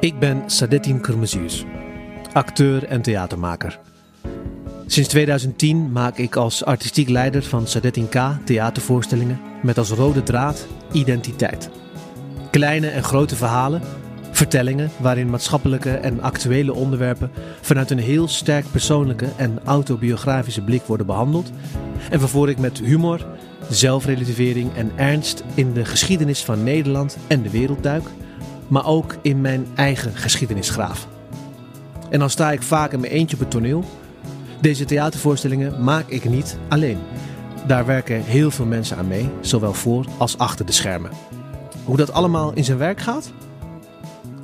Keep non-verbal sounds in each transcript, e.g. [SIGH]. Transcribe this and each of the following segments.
Ik ben Sadettin Kurmezius, acteur en theatermaker. Sinds 2010 maak ik als artistiek leider van Sadettin K theatervoorstellingen met als rode draad identiteit. Kleine en grote verhalen, vertellingen waarin maatschappelijke en actuele onderwerpen vanuit een heel sterk persoonlijke en autobiografische blik worden behandeld en waarvoor ik met humor, zelfrelativering en ernst in de geschiedenis van Nederland en de wereld duik, maar ook in mijn eigen geschiedenis graaf. En dan sta ik vaak in mijn eentje op het toneel. Deze theatervoorstellingen maak ik niet alleen. Daar werken heel veel mensen aan mee, zowel voor als achter de schermen. Hoe dat allemaal in zijn werk gaat?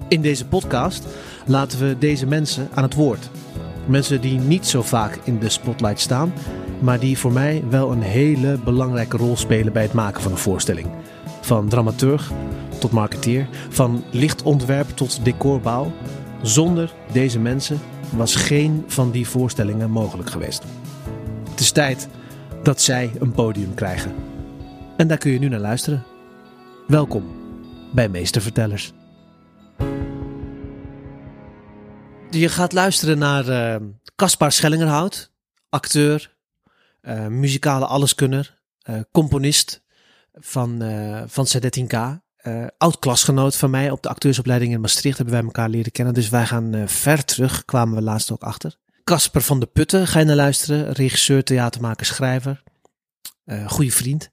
In deze podcast laten we deze mensen aan het woord. Mensen die niet zo vaak in de spotlight staan, maar die voor mij wel een hele belangrijke rol spelen bij het maken van een voorstelling. Van dramaturg tot marketeer, van lichtontwerp tot decorbouw. Zonder deze mensen was geen van die voorstellingen mogelijk geweest. Het is tijd dat zij een podium krijgen. En daar kun je nu naar luisteren. Welkom bij Meestervertellers. Je gaat luisteren naar eh, Caspar Schellingerhout, acteur, uh, muzikale alleskunner, uh, componist van, uh, van C13K. oud-klasgenoot van mij op de acteursopleiding in Maastricht hebben wij elkaar leren kennen. Dus wij gaan ver terug, kwamen we laatst ook achter. Casper van de Putten, ga je naar luisteren. Regisseur, theatermaker, schrijver. goede vriend.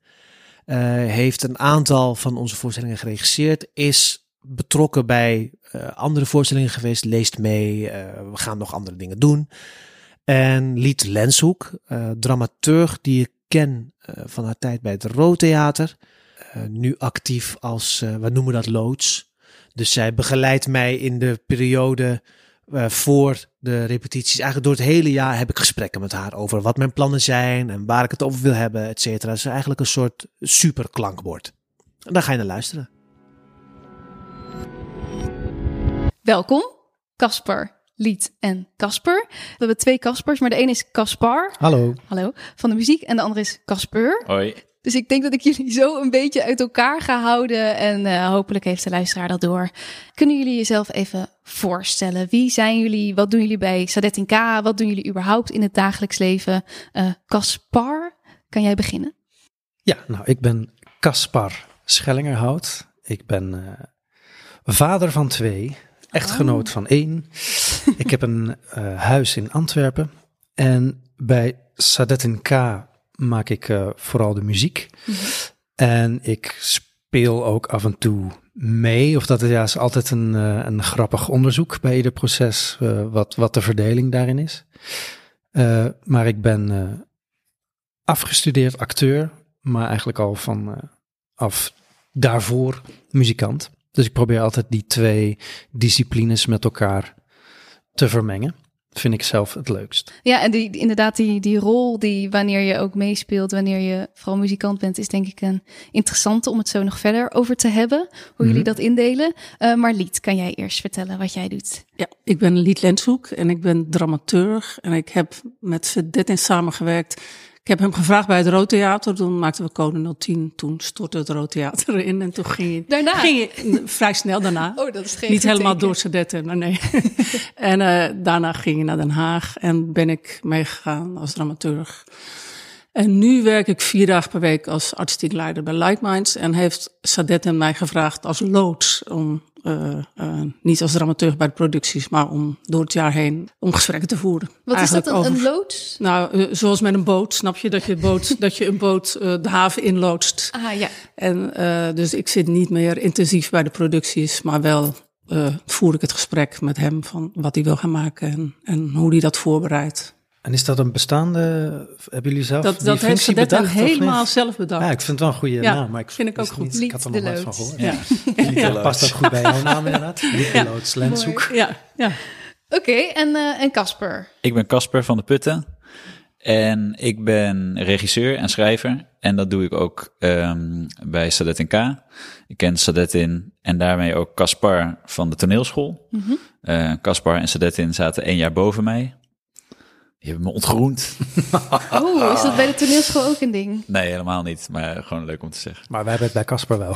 heeft een aantal van onze voorstellingen geregisseerd. Is betrokken bij uh, andere voorstellingen geweest. Leest mee. Uh, we gaan nog andere dingen doen. En Liet Lenshoek, uh, dramaturg die ik ken van haar tijd bij het Rood Theater. nu actief als, we noemen dat loods. Dus zij begeleidt mij in de periode voor de repetities. Eigenlijk door het hele jaar heb ik gesprekken met haar over wat mijn plannen zijn en waar ik het over wil hebben, et cetera. Is eigenlijk een soort superklankbord. En daar ga je naar luisteren. Welkom, Casper, Lied en Casper. We hebben twee Caspers, maar de ene is Caspar. Hallo. Hallo. Van de muziek en de andere is Casper. Hoi. Dus ik denk dat ik jullie zo een beetje uit elkaar ga houden en uh, hopelijk heeft de luisteraar dat door. Kunnen jullie jezelf even voorstellen? Wie zijn jullie? Wat doen jullie bij Sadet in K? Wat doen jullie überhaupt in het dagelijks leven? Caspar, uh, kan jij beginnen? Ja, nou, ik ben Caspar Schellingerhout. Ik ben uh, vader van twee echtgenoot oh. van één. ik heb een uh, huis in Antwerpen. En bij Sadetten K maak ik uh, vooral de muziek. Mm -hmm. En ik speel ook af en toe mee. Of dat ja, is altijd een, uh, een grappig onderzoek bij ieder proces, wat, wat de verdeling daarin is. maar ik ben afgestudeerd acteur, maar eigenlijk al van af daarvoor muzikant. Dus ik probeer altijd die twee disciplines met elkaar te vermengen. Vind ik zelf het leukst. Ja, en die, inderdaad, die, die rol die wanneer je ook meespeelt, wanneer je vooral muzikant bent, is denk ik een interessante om het zo nog verder over te hebben. Hoe mm -hmm. jullie dat indelen. Uh, maar Lied, kan jij eerst vertellen wat jij doet? Ja, ik ben Lied Lenshoek en ik ben dramaturg. En ik heb met Vedette samengewerkt ik heb hem gevraagd bij het Rood Theater. Toen maakten we Code 010. Toen stortte het Rood Theater in. En toen ging je, daarna? Ging je vrij snel daarna. Oh, dat is geen Niet helemaal door Sadetten, maar nee. [LAUGHS] en uh, daarna ging je naar Den Haag. En ben ik meegegaan als dramaturg. En nu werk ik vier dagen per week als artistiek leider bij Like Minds. En heeft Sadetten mij gevraagd als loods om uh, uh, niet als dramaturg bij de producties, maar om door het jaar heen om gesprekken te voeren. Wat Eigenlijk is dat, een, over, een loods? Nou, uh, zoals met een boot, snap je? Dat je, boot, [LAUGHS] dat je een boot de haven inloodst. Ah, ja. En dus ik zit niet meer intensief bij de producties, maar wel voer ik het gesprek met hem van wat hij wil gaan maken en, en hoe hij dat voorbereidt. En is dat een bestaande, hebben jullie zelf dat, die dat functie heeft bedacht? helemaal zelf bedacht. Ja, ik vind het wel een goede ja, naam. Maar ik vind ik ook goed. Niet, ik had er nog nooit van gehoord. Ja. ja. ja. Past dat goed bij jouw naam inderdaad? Liekeloods, ja. Lenshoek. Ja, ja. Oké, okay, en, uh, en Casper? Ik ben Casper van de Putten. En ik ben regisseur en schrijver. En dat doe ik ook um, bij Sadet K. Ik ken Sadetin en daarmee ook Caspar van de toneelschool. Caspar mm -hmm. uh, en Sadetin zaten één jaar boven mij. Je hebt me ontgroend. [LAUGHS] Oh, is dat bij de toneelschool ook een ding? Nee, helemaal niet. Maar gewoon leuk om te zeggen. Maar wij hebben het bij Casper wel.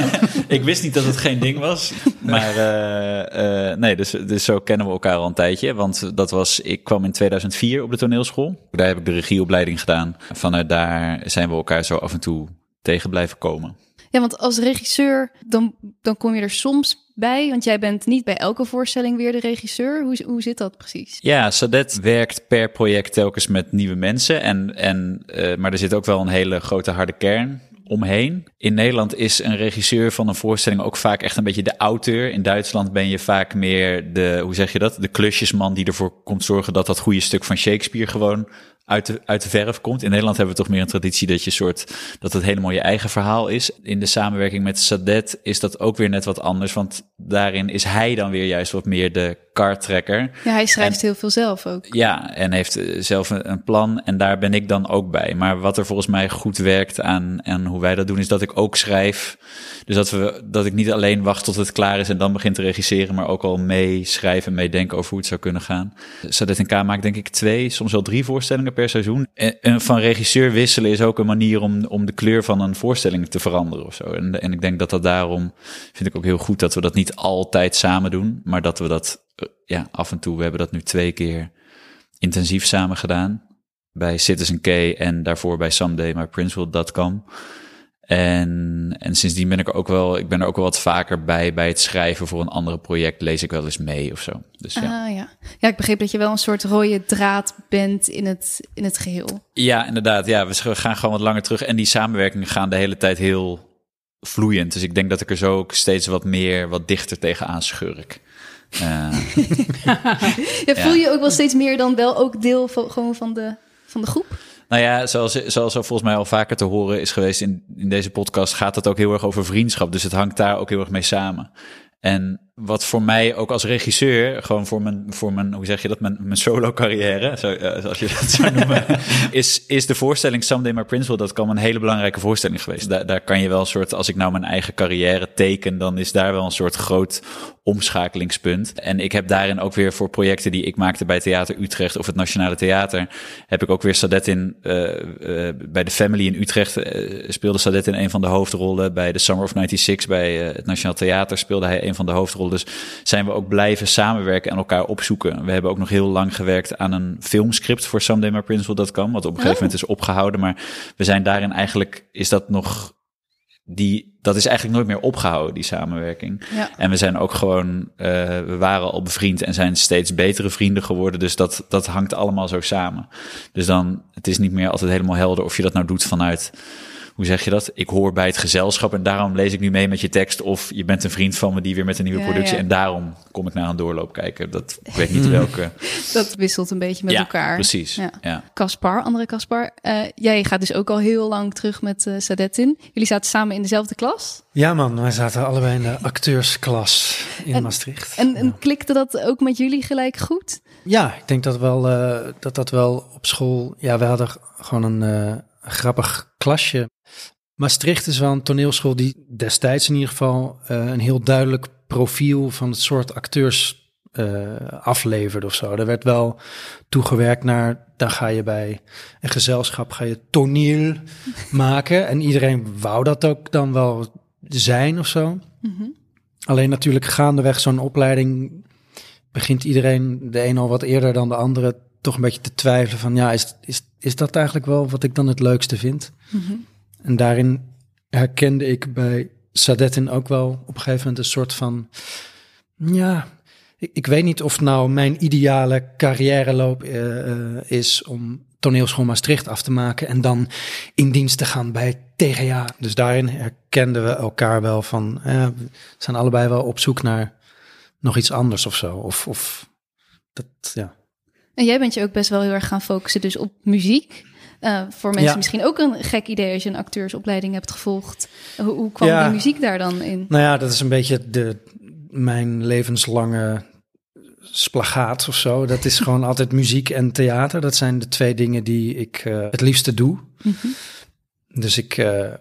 [LAUGHS] ik wist niet dat het geen ding was. [LAUGHS] Maar uh, uh, nee, dus, dus zo kennen we elkaar al een tijdje. Want dat was, ik kwam in 2004 op de toneelschool. Daar heb ik de regieopleiding gedaan. Vanuit daar zijn we elkaar zo af en toe tegen blijven komen. Ja, want als regisseur, dan, dan kom je er soms bij. Want jij bent niet bij elke voorstelling weer de regisseur. Hoe, hoe zit dat precies? Ja, Sadet werkt per project telkens met nieuwe mensen. En, en, uh, maar er zit ook wel een hele grote harde kern omheen. In Nederland is een regisseur van een voorstelling ook vaak echt een beetje de auteur. In Duitsland ben je vaak meer de, hoe zeg je dat, de klusjesman die ervoor komt zorgen dat dat goede stuk van Shakespeare gewoon uit de, uit de verf komt. In Nederland hebben we toch meer een traditie dat je soort dat het helemaal je eigen verhaal is. In de samenwerking met Sadet is dat ook weer net wat anders, want daarin is hij dan weer juist wat meer de kartrekker. Ja, hij schrijft heel veel zelf ook. Ja, en heeft eh, zelf een, plan en daar ben ik dan ook bij. Maar wat er volgens mij goed werkt aan en hoe wij dat doen, is dat ik ook schrijf. Dus dat, we, dat ik niet alleen wacht tot het klaar is en dan begin te regisseren, maar ook al meeschrijven en meedenken over hoe het zou kunnen gaan. Sadet en K maakt denk ik twee, soms wel drie voorstellingen per seizoen. En van regisseur wisselen is ook een manier om, om de kleur van een voorstelling te veranderen of zo. En, en ik denk dat dat daarom, vind ik ook heel goed dat we dat niet altijd samen doen, maar dat we dat eh, ja, af en toe, we hebben dat nu twee keer intensief samen gedaan. Bij Citizen K en daarvoor bij Someday My Prince En, en sindsdien ben ik er ook wel, ik ben er ook wel wat vaker bij, bij het schrijven voor een andere project lees ik wel eens mee of zo. Dus ja. Ah, ja. ja, ik begreep dat je wel een soort rode draad bent in het, in het geheel. Ja, inderdaad. Ja, we gaan gewoon wat langer terug en die samenwerkingen gaan de hele tijd heel vloeiend. Dus ik denk dat ik er zo ook steeds wat meer, wat dichter tegenaan schurk. Uh, [LAUGHS] [LAUGHS] ja, voel je ook wel steeds meer dan wel ook deel van, gewoon van, de, van de groep? Nou ja, zoals, zoals er volgens mij al vaker te horen is geweest in, in deze podcast, gaat het ook heel erg over vriendschap. Dus het hangt daar ook heel erg mee samen. En wat voor mij ook als regisseur, gewoon voor mijn, voor mijn hoe zeg je dat, mijn, mijn solo carrière, zo, uh, zoals je dat zou noemen, [LAUGHS] is, is de voorstelling Someday My Principal, dat kan een hele belangrijke voorstelling geweest. Daar, daar kan je wel een soort, als ik nou mijn eigen carrière teken, dan is daar wel een soort groot omschakelingspunt. En ik heb daarin ook weer voor projecten die ik maakte bij Theater Utrecht of het Nationale Theater, heb ik ook weer Sadet in, uh, uh, bij de Family in Utrecht speelde Sadet in een van de hoofdrollen. Bij de Summer of 96 bij het Nationaal Theater speelde hij een van de hoofdrollen. Dus zijn we ook blijven samenwerken en elkaar opzoeken. We hebben ook nog heel lang gewerkt aan een filmscript voor Someday My Principal.com, wat op een gegeven moment is opgehouden. Maar we zijn daarin eigenlijk, is dat nog die, dat is eigenlijk nooit meer opgehouden, die samenwerking. Ja. En we zijn ook gewoon, uh, we waren al bevriend en zijn steeds betere vrienden geworden. Dus dat, dat hangt allemaal zo samen. Dus dan, het is niet meer altijd helemaal helder of je dat nou doet vanuit hoe zeg je dat? Ik hoor bij het gezelschap en daarom lees ik nu mee met je tekst. Of je bent een vriend van me die weer met een nieuwe productie. En daarom kom ik naar een doorloop kijken. Dat, ik weet niet [LAUGHS] welke. dat wisselt een beetje met ja, elkaar. Precies. Ja. Caspar, andere Caspar. Uh, jij gaat dus ook al heel lang terug met uh, Sadetin. Jullie zaten samen in dezelfde klas? Ja man, wij zaten allebei in de acteursklas in en, Maastricht. En, en klikte dat ook met jullie gelijk goed? Ja, ik denk dat wel uh, dat dat wel op school. Ja, we hadden gewoon een grappig klasje. Maastricht is wel een toneelschool die destijds in ieder geval uh, een heel duidelijk profiel van het soort acteurs uh, afleverde of zo. Er werd wel toegewerkt naar, dan ga je bij een gezelschap, ga je toneel [LAUGHS] maken. En iedereen wou dat ook dan wel zijn of zo. Mm -hmm. Alleen natuurlijk gaandeweg zo'n opleiding begint iedereen, de een al wat eerder dan de andere, toch een beetje te twijfelen van, ja, is, is, is dat eigenlijk wel wat ik dan het leukste vind? Mm -hmm. En daarin herkende ik bij Sadetin ook wel op een gegeven moment een soort van, ja, ik, ik weet niet of nou mijn ideale carrièreloop uh, is om toneelschool Maastricht af te maken en dan in dienst te gaan bij TGA. Dus daarin herkenden we elkaar wel van, uh, we zijn allebei wel op zoek naar nog iets anders of zo. Of, of dat, ja. En jij bent je ook best wel heel erg gaan focussen dus op muziek. Uh, voor mensen ja. misschien ook een gek idee als je een acteursopleiding hebt gevolgd. Hoe, hoe kwam ja. die muziek daar dan in? Nou ja, dat is een beetje de, mijn levenslange splagaat of zo. Dat is gewoon [LAUGHS] altijd muziek en theater. Dat zijn de twee dingen die ik uh, het liefste doe. Mm -hmm. Dus ik, uh,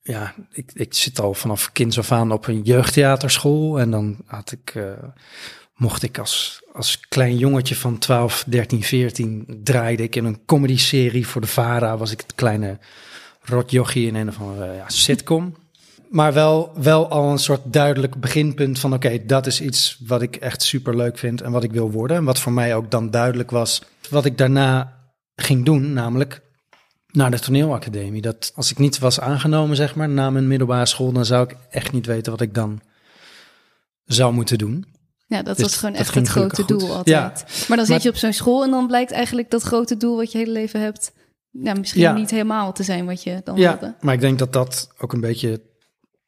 ja, ik, ik zit al vanaf kinds af aan op een jeugdtheaterschool. En dan had ik mocht ik als, als klein jongetje van 12, 13, 14 draaide ik in een comedy-serie voor de VARA. Was ik het kleine rotjochie in een of andere ja, sitcom. Maar wel, wel al een soort duidelijk beginpunt van oké, dat is iets wat ik echt super leuk vind en wat ik wil worden. En wat voor mij ook dan duidelijk was wat ik daarna ging doen, namelijk naar de toneelacademie. Dat als ik niet was aangenomen, zeg maar, na mijn middelbare school, dan zou ik echt niet weten wat ik dan zou moeten doen. Ja, dat Dus was gewoon echt het grote doel goed. altijd. Maar dan zit Maar- je op zo'n school en dan blijkt eigenlijk dat grote doel wat je hele leven hebt, ja, misschien Ja. niet helemaal te zijn wat je dan Ja, wilde. maar ik denk dat dat ook een beetje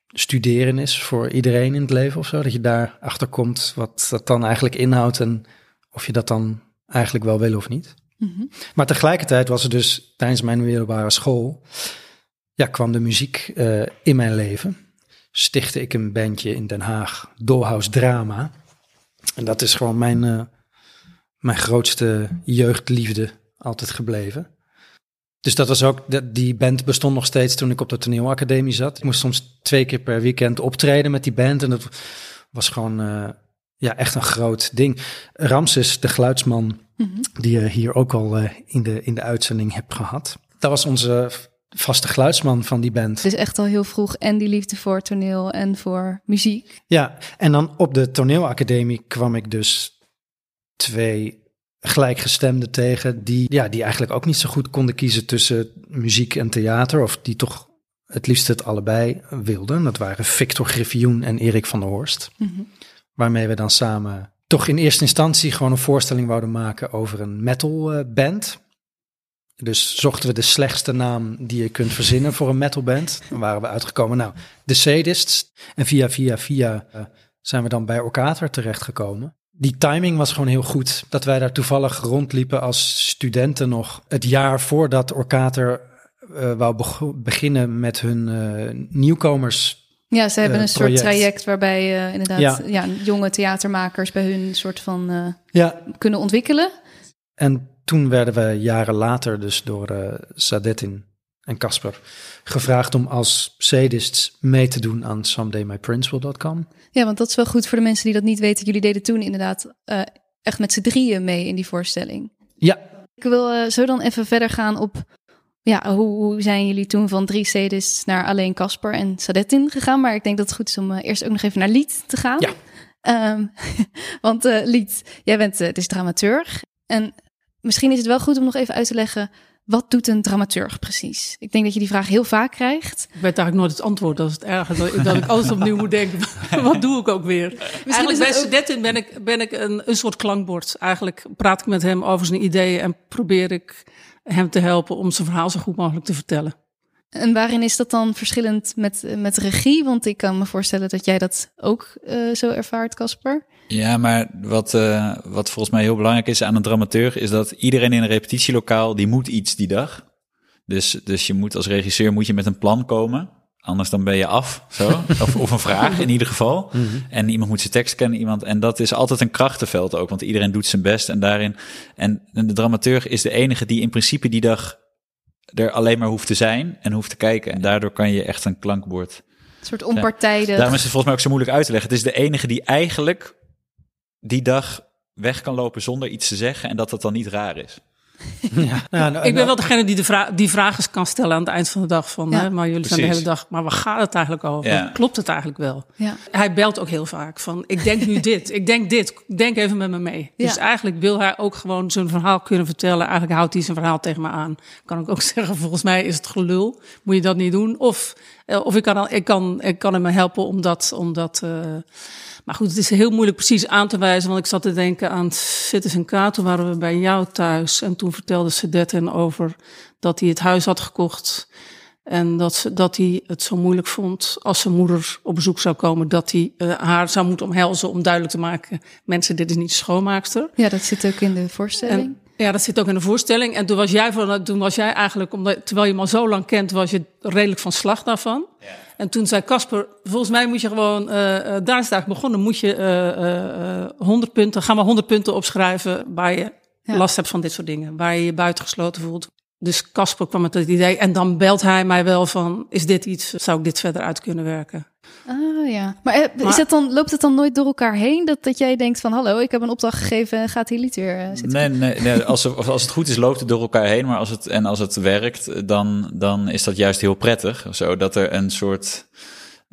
studeren is voor iedereen in het leven of zo. Dat je daar achter komt wat dat dan eigenlijk inhoudt en of je dat dan eigenlijk wel wil of niet. Mhm. Maar tegelijkertijd was er dus tijdens mijn middelbare school, ja, kwam de muziek eh, in mijn leven. Stichtte ik een bandje in Den Haag, Dollhouse Drama. En dat is gewoon mijn, eh, mijn grootste jeugdliefde altijd gebleven. Dus dat was ook, die band bestond nog steeds toen ik op de toneelacademie zat. Ik moest soms twee keer per weekend optreden met die band. En dat was gewoon eh, ja, echt een groot ding. Ramses, de geluidsman, Mhm. die je hier ook al eh, in, de, in de uitzending hebt gehad. Dat was onze vaste geluidsman van die band. Dus echt al heel vroeg en die liefde voor toneel en voor muziek. Ja, en dan op de toneelacademie kwam ik dus twee gelijkgestemden tegen... Die, ja, die eigenlijk ook niet zo goed konden kiezen tussen muziek en theater... of die toch het liefst het allebei wilden. Dat waren Victor Griffioen en Erik van der Horst. Mhm. Waarmee we dan samen toch in eerste instantie gewoon een voorstelling wouden maken over een metal band. Dus zochten we de slechtste naam die je kunt verzinnen voor een metalband. Dan waren we uitgekomen, nou, de Sadists. En via, via, via eh, zijn we dan bij Orkater terechtgekomen. Die timing was gewoon heel goed. Dat wij daar toevallig rondliepen als studenten nog. Het jaar voordat Orkater eh wou beg- beginnen met hun eh, nieuwkomers Ja, ze hebben een soort traject waarbij eh, inderdaad Ja. ja. jonge theatermakers bij hun soort van Ja, kunnen ontwikkelen. En toen werden we jaren later dus door eh Sadettin en Casper gevraagd om als sadists mee te doen aan somedaymyprince.com. Ja, want dat is wel goed voor de mensen die dat niet weten. Jullie deden toen inderdaad eh, echt met z'n drieën mee in die voorstelling. Ja, Ik wil eh, zo dan even verder gaan op... Ja, hoe, hoe zijn jullie toen van drie sadists naar alleen Casper en Sadettin gegaan? Maar ik denk dat het goed is om eerst ook nog even naar Lied te gaan. Ja. Ehm, [LAUGHS] want Lied, jij bent eh, dus dramaturg. En misschien is het wel goed om nog even uit te leggen... wat doet een dramaturg precies? Ik denk dat je die vraag heel vaak krijgt. Ik weet eigenlijk nooit het antwoord. Dat is het erge. Dat, ik- dat ik altijd opnieuw moet denken, [LAUGHS] wat doe ik ook weer? Eigenlijk is bij ook- Sedettin ben ik, ben ik een, een soort klankbord. Eigenlijk praat ik met hem over zijn ideeën en probeer ik hem te helpen om zijn verhaal zo goed mogelijk te vertellen. En waarin is dat dan verschillend met, met regie? Want ik kan me voorstellen dat jij dat ook eh, zo ervaart, Casper. Ja, maar wat, eh, wat volgens mij heel belangrijk is aan een dramaturg, is dat iedereen in een repetitielokaal, die moet iets die dag. Dus, dus je moet als regisseur moet je met een plan komen. Anders dan ben je af, zo. [LAUGHS] Of, of een vraag in ieder geval. En iemand moet zijn tekst kennen, iemand. En dat is altijd een krachtenveld ook, want iedereen doet zijn best. En daarin. En de dramaturg is de enige die in principe die dag er alleen maar hoeft te zijn en hoeft te kijken. En daardoor kan je echt een klankbord. Een soort onpartijdig. Daarom is het volgens mij ook zo moeilijk uit te leggen. Het is de enige die eigenlijk die dag weg kan lopen zonder iets te zeggen en dat dat dan niet raar is. Ja. Nou, nou, Ik ben wel degene die de vra die vragen kan stellen aan het eind van de dag. Van, Ja. hè, maar jullie zijn de hele dag, maar waar gaat het eigenlijk over? Ja. Klopt het eigenlijk wel? Ja. Hij belt ook heel vaak van, ik denk nu [LAUGHS] dit, ik denk dit, denk even met me mee. Ja. Dus eigenlijk wil hij ook gewoon zijn verhaal kunnen vertellen. Eigenlijk houdt hij zijn verhaal tegen me aan. Kan ik ook [LAUGHS] zeggen, volgens mij is het gelul, moet je dat niet doen. Of, eh, of ik, kan, ik, kan, ik kan hem helpen om dat... Om dat eh, maar goed, het is heel moeilijk precies aan te wijzen. Want ik zat te denken aan Citizen K. Toen waren we bij jou thuis. En toen vertelde Sedette over dat hij het huis had gekocht. En dat, ze, dat hij het zo moeilijk vond als zijn moeder op bezoek zou komen. Dat hij eh, haar zou moeten omhelzen om duidelijk te maken. Mensen, dit is niet de schoonmaakster. ja, dat zit ook in de voorstelling. En, ja, dat zit ook in de voorstelling. En toen was jij, van, toen was jij eigenlijk, omdat, terwijl je hem al zo lang kent, was je redelijk van slag daarvan. En toen zei Casper, volgens mij moet je gewoon, eh, eh, daar is het eigenlijk begonnen, moet je eh, eh, eh, 100 punten, ga maar 100 punten opschrijven waar je Ja. last hebt van dit soort dingen. Waar je je buitengesloten voelt. Dus Casper kwam met het idee en dan belt hij mij wel van, is dit iets, zou ik dit verder uit kunnen werken? Ah ja, maar, eh, is Maar- het dan, loopt het dan nooit door elkaar heen? Dat, dat jij denkt van, hallo, ik heb een opdracht gegeven en gaat hier lied weer eh, zitten? Nee, nee, nee als, er- als het goed is, loopt het door elkaar heen. Maar als het, en als het werkt, dan, dan is dat juist heel prettig. Zo, dat er een soort.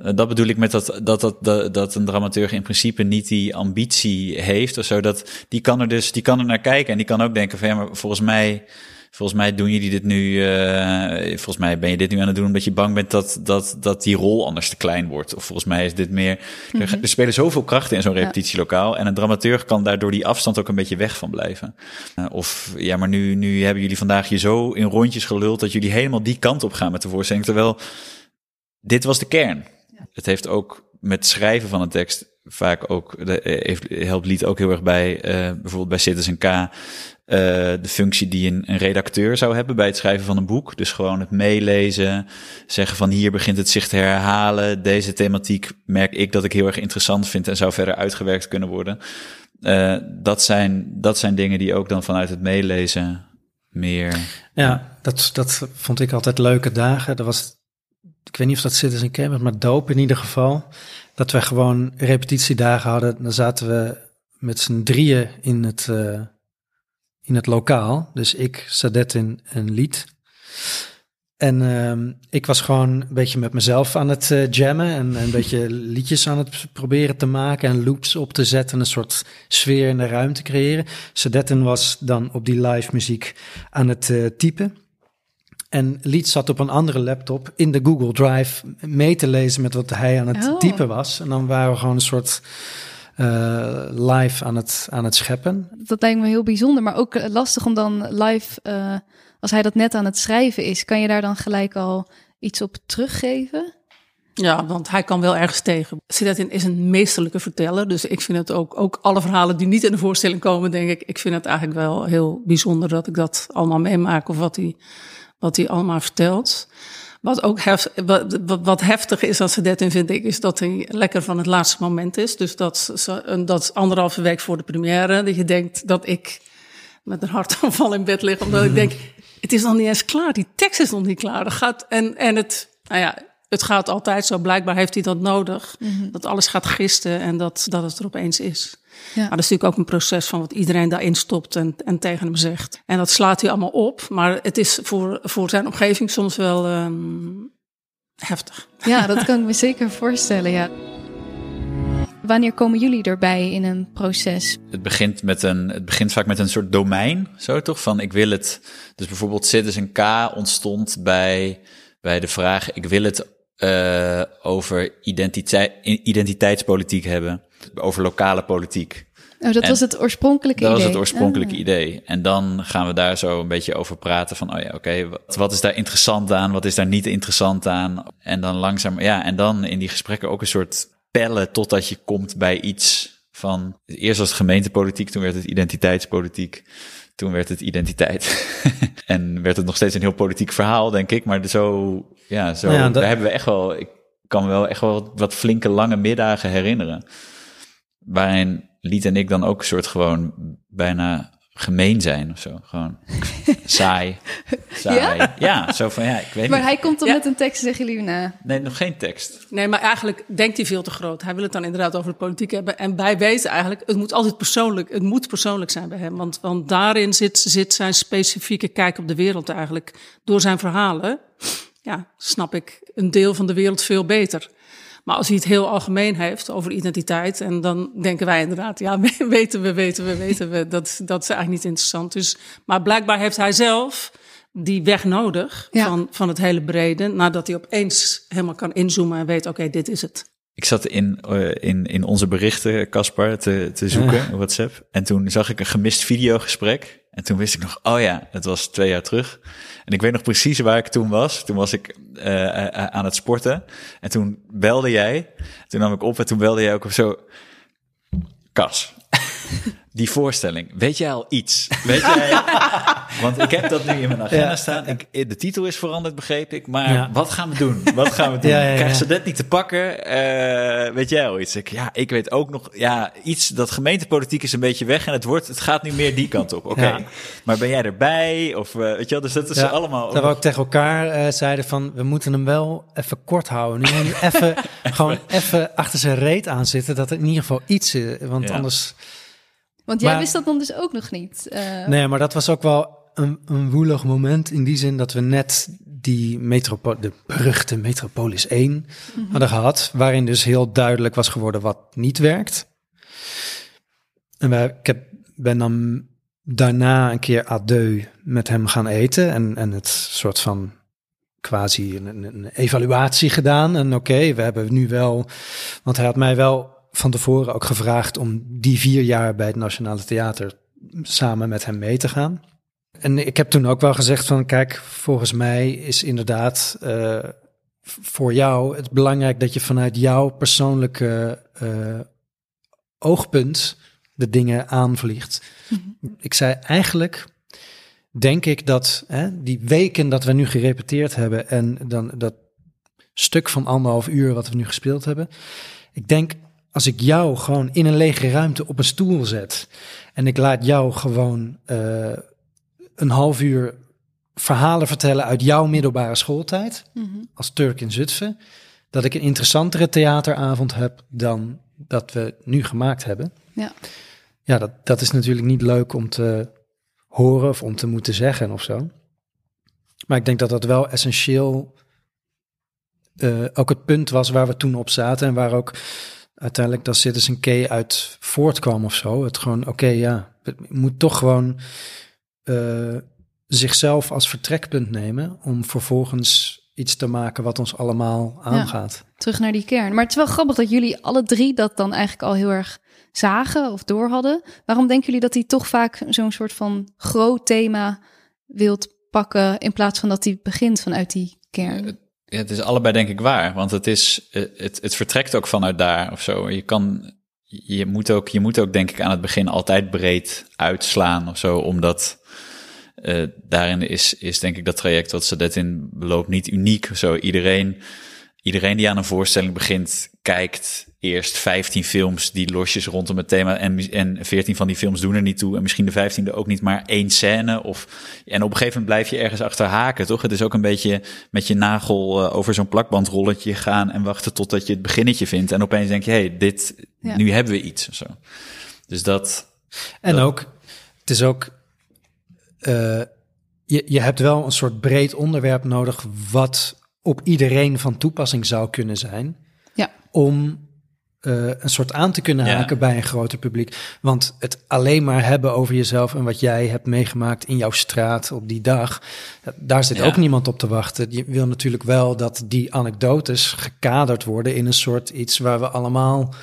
Eh, Dat bedoel ik met dat, dat, dat, dat, dat een dramaturg in principe niet die ambitie heeft of zo. Dat, die kan er dus die kan er naar kijken en die kan ook denken van ja, maar volgens mij. Volgens mij doen jullie dit nu. eh, volgens mij ben je dit nu aan het doen omdat je bang bent dat, dat, dat die rol anders te klein wordt. Of volgens mij is dit meer. Er, er spelen zoveel krachten in zo'n repetitielokaal. En een dramaturg kan daardoor die afstand ook een beetje weg van blijven. Eh, of ja, maar nu, nu hebben jullie vandaag je zo in rondjes geluld dat jullie helemaal die kant op gaan met de voorstelling. Terwijl dit was de kern. Het heeft ook met schrijven van een tekst vaak ook, de, eh, heeft, helpt Lied ook heel erg bij, eh, bijvoorbeeld bij Citizen K, eh, de functie die een, een redacteur zou hebben bij het schrijven van een boek. Dus gewoon het meelezen, zeggen van hier begint het zich te herhalen. Deze thematiek merk ik dat ik heel erg interessant vind en zou verder uitgewerkt kunnen worden. Eh, dat, zijn, dat zijn dingen die ook dan vanuit het meelezen meer. Ja, dat, dat vond ik altijd leuke dagen. Dat was, ik weet niet of dat Citizen K was, maar doop in ieder geval. Dat we gewoon repetitiedagen hadden. Dan zaten we met z'n drieën in het, eh, in het lokaal. Dus ik, Sadetin en Lied. En ehm, ik was gewoon een beetje met mezelf aan het eh, jammen en een beetje [LAUGHS] liedjes aan het proberen te maken en loops op te zetten, een soort sfeer in de ruimte creëren. Sadetten was dan op die live muziek aan het eh, typen. En Lied zat op een andere laptop in de Google Drive mee te lezen met wat hij aan het Oh. typen was. En dan waren we gewoon een soort eh, live aan het, aan het scheppen. Dat lijkt me heel bijzonder, maar ook lastig om dan live, eh, als hij dat net aan het schrijven is, kan je daar dan gelijk al iets op teruggeven? Ja, want hij kan wel ergens tegen. Sidatin is een meesterlijke verteller. Dus ik vind het ook, ook alle verhalen die niet in de voorstelling komen, denk ik, ik vind het eigenlijk wel heel bijzonder dat ik dat allemaal meemaak of wat hij, wat hij allemaal vertelt. Wat ook hef, wat, heftig is aan Sidatin, vind ik, is dat hij lekker van het laatste moment is. Dus dat, dat is anderhalve week voor de première, dat je denkt dat ik met een hartaanval in bed lig, omdat ik denk, [LAUGHS] het is nog niet eens klaar, die tekst is nog niet klaar. Dat gaat, en, en het, nou ja, het gaat altijd zo. Blijkbaar heeft hij dat nodig. Dat alles gaat gisten en dat, dat het er opeens is. Ja. Maar dat is natuurlijk ook een proces van wat iedereen daarin stopt en, en tegen hem zegt. En dat slaat hij allemaal op. Maar het is voor, voor zijn omgeving soms wel ehm, heftig. Ja, dat kan ik me zeker voorstellen, ja. Wanneer komen jullie erbij in een proces? Het begint, met een, het begint vaak met een soort domein, zo toch? Van ik wil het. Dus bijvoorbeeld Citizen K ontstond bij, bij de vraag: ik wil het eh, over identiteit, identiteitspolitiek hebben, over lokale politiek. Oh, dat En was het oorspronkelijke Dat idee. was het oorspronkelijke Ah. idee. En dan gaan we daar zo een beetje over praten van, oh ja, oké, wat, wat is daar interessant aan? Wat is daar niet interessant aan? En dan langzaam, ja, en dan in die gesprekken ook een soort pellen totdat je komt bij iets van, eerst was het gemeentepolitiek, toen werd het identiteitspolitiek. Toen werd het identiteit. [LAUGHS] en werd het nog steeds een heel politiek verhaal, denk ik. Maar zo, ja, zo, Nou ja, dat- daar hebben we echt wel, ik kan me wel echt wel wat flinke lange middagen herinneren waarin Liet en ik dan ook een soort gewoon bijna gemeen zijn of zo. Gewoon [LAUGHS] saai. Saai. Ja? zo van ja, ik weet Maar niet. hij komt dan Ja. met een tekst en zeggen jullie na. Nee, nog geen tekst. Nee, maar eigenlijk denkt hij veel te groot. Hij wil het dan inderdaad over de politiek hebben. En wij weten eigenlijk, het moet altijd persoonlijk, het moet persoonlijk zijn bij hem. Want, want daarin zit, zit zijn specifieke kijk op de wereld eigenlijk. Door zijn verhalen, ja, snap ik een deel van de wereld veel beter. Maar als hij het heel algemeen heeft over identiteit, en dan denken wij inderdaad, ja, [LAUGHS] weten we, weten we, weten we, dat, dat is eigenlijk niet interessant. Dus, maar blijkbaar heeft hij zelf die weg nodig Ja. van, van het hele brede, nadat hij opeens helemaal kan inzoomen en weet, oké, dit is het. Ik zat in, eh, in, in onze berichten, Caspar, te, te zoeken op WhatsApp. En toen zag ik een gemist videogesprek. En toen wist ik nog, oh ja, het was twee jaar terug. En ik weet nog precies waar ik toen was. Toen was ik eh, eh, aan het sporten. En toen belde jij. Toen nam ik op en toen belde jij ook op zo... Kas. Die voorstelling, weet jij al iets? Weet jij, [LAUGHS] want ik heb dat nu in mijn agenda Ja. staan. Ik, de titel is veranderd, begreep ik. Maar Ja. wat gaan we doen? Wat gaan we [LAUGHS] doen? Ja. Krijgen ze dat niet te pakken? Eh, weet jij al iets? Ik, ja, ik weet ook nog, ja, iets, dat gemeentepolitiek is een beetje weg en het wordt, het gaat nu meer die kant op. Oké, maar ben jij erbij? Of, eh, weet je wel, dus dat is allemaal... Dat we ook tegen elkaar eh, zeiden van, we moeten hem wel even kort houden. Nu even, [LAUGHS] gewoon even achter zijn reet aan zitten, dat er in ieder geval iets is. Want anders... Want jij Maar- wist dat dan dus ook nog niet. Eh, Nee, maar dat was ook wel een, een woelig moment in die zin dat we net die metropo de beruchte Metropolis 1 hadden gehad, waarin dus heel duidelijk was geworden wat niet werkt. En wij, ik heb, ben dan daarna een keer deux met hem gaan eten en, en het soort van quasi een, een, een evaluatie gedaan. En oké, we hebben nu wel, want hij had mij wel van tevoren ook gevraagd om die vier jaar bij het Nationale Theater samen met hem mee te gaan. En ik heb toen ook wel gezegd van, kijk, volgens mij is inderdaad eh, voor jou het belangrijk dat je vanuit jouw persoonlijke eh, oogpunt de dingen aanvliegt. Ik zei eigenlijk, denk ik dat hè, die weken dat we nu gerepeteerd hebben en dan dat stuk van anderhalf uur wat we nu gespeeld hebben, ik denk als ik jou gewoon in een lege ruimte op een stoel zet en ik laat jou gewoon eh, een half uur verhalen vertellen uit jouw middelbare schooltijd mhm. als Turk in Zutphen, dat ik een interessantere theateravond heb dan dat we nu gemaakt hebben. Ja. Ja, dat, dat is natuurlijk niet leuk om te horen of om te moeten zeggen of zo. Maar ik denk dat dat wel essentieel eh, ook het punt was waar we toen op zaten en waar ook uiteindelijk dat Citizen K uit voortkwam of zo. Het gewoon, oké, ja, het moet toch gewoon eh, zichzelf als vertrekpunt nemen om vervolgens iets te maken wat ons allemaal aangaat. terug naar die kern. Maar het is wel grappig dat jullie alle drie dat dan eigenlijk al heel erg zagen of door hadden. Waarom denken jullie dat hij toch vaak zo'n soort van groot thema wilt pakken in plaats van dat hij begint vanuit die kern? Het is allebei denk ik waar, want het, is, eh, het, het vertrekt ook vanuit daar of zo. Je kan, je moet ook, je moet ook denk ik aan het begin altijd breed uitslaan of zo, omdat eh, daarin is, is denk ik dat traject wat Sadet in beloopt niet uniek. Zo iedereen, iedereen die aan een voorstelling begint, kijkt eerst 15 films die losjes rondom het thema en, en 14 van die films doen er niet toe en misschien de 15e ook niet, maar één scène of en op een gegeven moment blijf je ergens achter haken, toch? Het is ook een beetje met je nagel eh, over zo'n plakbandrolletje gaan en wachten totdat je het beginnetje vindt en opeens denk je, hé, hey, dit, Ja. nu hebben we iets of zo. Dus dat, En Dat- ook, het is ook, eh, je, je hebt wel een soort breed onderwerp nodig wat op iedereen van toepassing zou kunnen zijn. Ja. Om eh, een soort aan te kunnen Ja. haken bij een groter publiek. Want het alleen maar hebben over jezelf en wat jij hebt meegemaakt in jouw straat op die dag, dat- daar zit Ja. ook niemand op te wachten. Je wil natuurlijk wel dat die anekdotes gekaderd worden in een soort iets waar we allemaal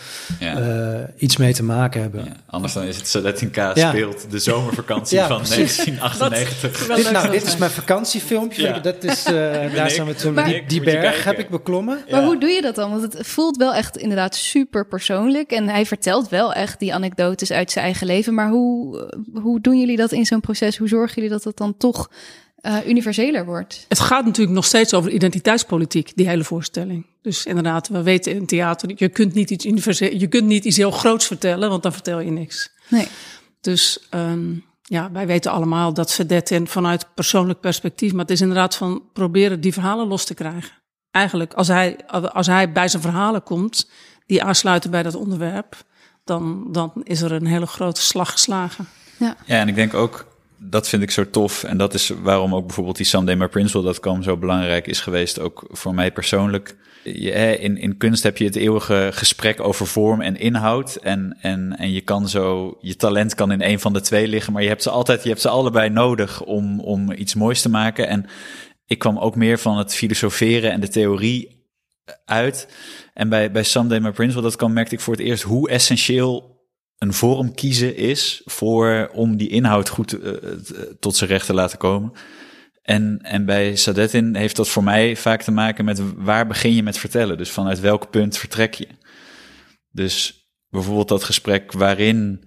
ja. eh, iets mee te maken hebben. Ja, anders dan is het Sadet in K Ja. speelt de zomervakantie [LAUGHS] Ja, van precies. 1998. Wel Dit, nou, dit is mijn vakantiefilmpje. Ja. Dat is, eh, [LAUGHS] daar ik. zijn we toen. Die die berg heb ik beklommen. Maar hoe doe je dat dan? Want het voelt wel echt inderdaad super persoonlijk. En hij vertelt wel echt die anekdotes uit zijn eigen leven. Maar hoe, hoe doen jullie dat in zo'n proces? Hoe zorgen jullie dat het dan toch eh, universeler wordt? Het gaat natuurlijk nog steeds over identiteitspolitiek, die hele voorstelling. Dus inderdaad, we weten in theater, je kunt niet iets, universe- je kunt niet iets heel groots vertellen, want dan vertel je niks. Nee. Dus ehm, ja, wij weten allemaal dat Verdetten vanuit persoonlijk perspectief, maar het is inderdaad van proberen die verhalen los te krijgen. Eigenlijk, als hij, als hij bij zijn verhalen komt, die aansluiten bij dat onderwerp, dan, dan is er een hele grote slag geslagen. Ja, en ik denk ook, dat vind ik zo tof. En dat is waarom ook bijvoorbeeld die Someday My Prince Will Dat kwam zo belangrijk is geweest. Ook voor mij persoonlijk. Je, hè, in, in kunst heb je het eeuwige gesprek over vorm en inhoud. En, en, en je kan zo, je talent kan in een van de twee liggen. Maar je hebt ze altijd, je hebt ze allebei nodig om, om iets moois te maken. En ik kwam ook meer van het filosoferen en de theorie uit. En bij, bij Someday My Prince Will Dat kwam, merkte ik voor het eerst hoe essentieel een vorm kiezen is voor om die inhoud goed eh, t- tot zijn recht te laten komen. En, en bij Sadetin heeft dat voor mij vaak te maken met waar begin je met vertellen? Dus vanuit welk punt vertrek je? Dus bijvoorbeeld dat gesprek waarin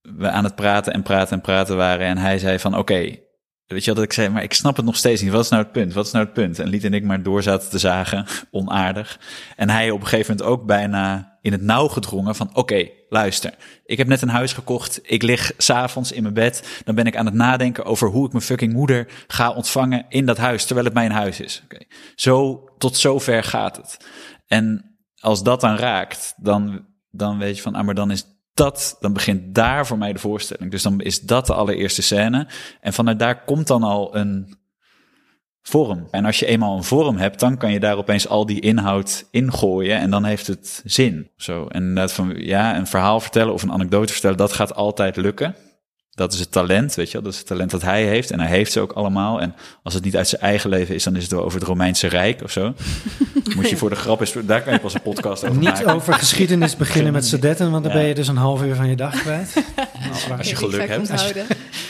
we aan het praten en praten en praten waren. En hij zei van oké, weet je wat ik zei, maar ik snap het nog steeds niet. Wat is nou het punt? Wat is nou het punt? En Liet en ik maar door zaten te zagen, [LAUGHS] onaardig. En hij op een gegeven moment ook bijna in het nauw gedrongen van oké, luister. Ik heb net een huis gekocht. Ik lig s'avonds in mijn bed. Dan ben ik aan het nadenken over hoe ik mijn fucking moeder ga ontvangen in dat huis, terwijl het mijn huis is. Oké, Zo, tot zover gaat het. En als dat dan raakt, dan, dan weet je van, ah, maar dan is dat, dan begint daar voor mij de voorstelling. Dus dan is dat de allereerste scène. En vanuit daar komt dan al een vorm. En als je eenmaal een vorm hebt, dan kan je daar opeens al die inhoud ingooien en dan heeft het zin. Zo. En dat van, ja, een verhaal vertellen of een anekdote vertellen, dat gaat altijd lukken. Dat is het talent, weet je wel. Dat is het talent dat hij heeft. En hij heeft ze ook allemaal. En als het niet uit zijn eigen leven is, dan is het wel over het Romeinse Rijk of zo. [LAUGHS] Moet je voor de grap is, daar kan je pas een podcast over Niet maken. over geschiedenis beginnen met [LAUGHS] Sadetten, want dan Ja. ben je dus een half uur van je dag kwijt. [LAUGHS] Als je geluk hebt. [LAUGHS]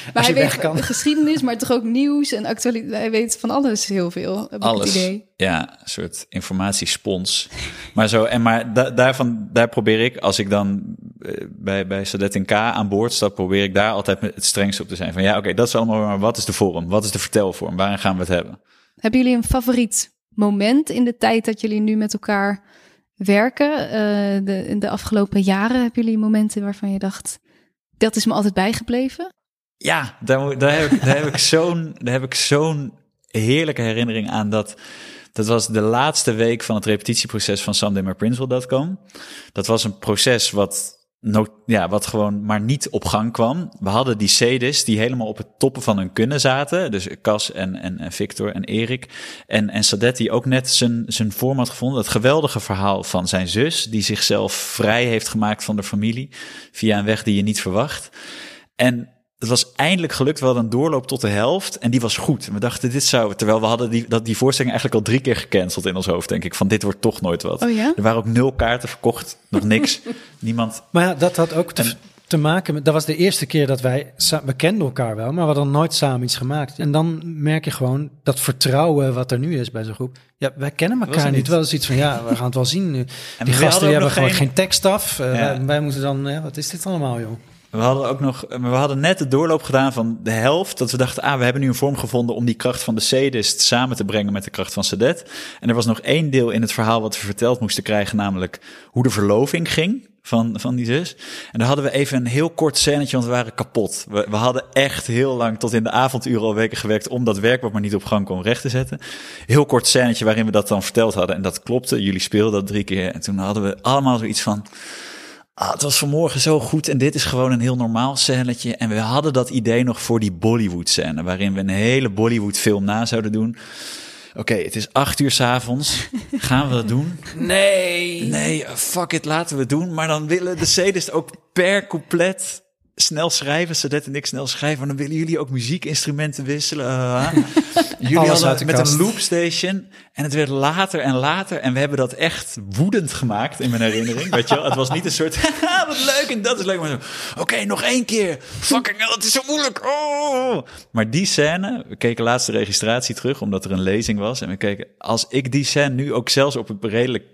Maar als je hij weet kan. geschiedenis, maar toch ook nieuws en actualiteit. Hij weet van alles heel veel. Alles. Idee. Ja, een soort informatiespons. maar zo, en maar da- daarvan, daar probeer ik, als ik dan eh, bij, bij Sadet K aan boord stap, probeer ik daar altijd het strengste op te zijn. Van ja, oké, dat is allemaal, maar wat is de vorm? Wat is de vertelvorm? Waarin gaan we het hebben? Hebben jullie een favoriet moment in de tijd dat jullie nu met elkaar werken? Eh, de, in de afgelopen jaren hebben jullie momenten waarvan je dacht, dat is me altijd bijgebleven? Ja, daar, daar heb ik, daar heb ik [LAUGHS] zo'n, daar heb ik zo'n heerlijke herinnering aan dat. Dat was de laatste week van het repetitieproces van SamDemmerPrince.com. Dat was een proces wat, ja, wat gewoon maar niet op gang kwam. We hadden die CD's die helemaal op het toppen van hun kunnen zaten. Dus Cas en, en, en Victor en Erik. En, en Sadet die ook net zijn, zijn vorm gevonden. Dat geweldige verhaal van zijn zus, die zichzelf vrij heeft gemaakt van de familie. Via een weg die je niet verwacht. En het was eindelijk gelukt. We hadden een doorloop tot de helft en die was goed. En we dachten, dit zou... Terwijl we hadden die, dat, die voorstelling eigenlijk al drie keer gecanceld in ons hoofd, denk ik. Van dit wordt toch nooit wat. Oh ja? Er waren ook nul kaarten verkocht, nog [LAUGHS] niks. Niemand... Maar ja, dat had ook te, te maken met... Dat was de eerste keer dat wij... We kenden elkaar wel, maar we hadden nooit samen iets gemaakt. En dan merk je gewoon dat vertrouwen wat er nu is bij zo'n groep. Ja, wij kennen elkaar niet. niet. Wel eens iets van, ja, we gaan het wel zien nu. [LAUGHS] En Die gasten die hebben gewoon geen- geen tekst af. Eh, wij, wij moeten dan... Ja, wat is dit allemaal, joh? We hadden ook nog, maar we hadden net de doorloop gedaan van de helft. Dat we dachten, ah, we hebben nu een vorm gevonden om die kracht van de sadist samen te brengen met de kracht van Sadet. En er was nog één deel in het verhaal wat we verteld moesten krijgen, namelijk hoe de verloving ging van, van die zus. En daar hadden we even een heel kort scènetje, want we waren kapot. We, we hadden echt heel lang tot in de avonduren al weken gewerkt om dat werk wat maar niet op gang kwam recht te zetten. Heel kort scènetje waarin we dat dan verteld hadden. En dat klopte. Jullie speelden dat drie keer. En toen hadden we allemaal zoiets van, Ah, het was vanmorgen zo goed en dit is gewoon een heel normaal scènetje. En we hadden dat idee nog voor die Bollywood scène, waarin we een hele Bollywood film na zouden doen. Oké, het is acht uur s'avonds. [LAUGHS] Gaan we dat doen? Nee. Nee, fuck it, laten we het doen. Maar dan willen de sadist ook per couplet snel schrijven. Zodat en ik snel schrijven. Dan willen jullie ook muziekinstrumenten wisselen. Ah. [LAUGHS] jullie Alles hadden met kast. een loopstation. En het werd later en later. En we hebben dat echt woedend gemaakt in mijn herinnering. Weet je wel? Het was niet een soort, [LAUGHS] wat leuk en dat is leuk. Maar zo, oké, nog één keer. Fucking hell, het is zo moeilijk. Oh. Maar die scène, we keken laatst de registratie terug, omdat er een lezing was. En we keken, als ik die scène nu ook zelfs op het redelijk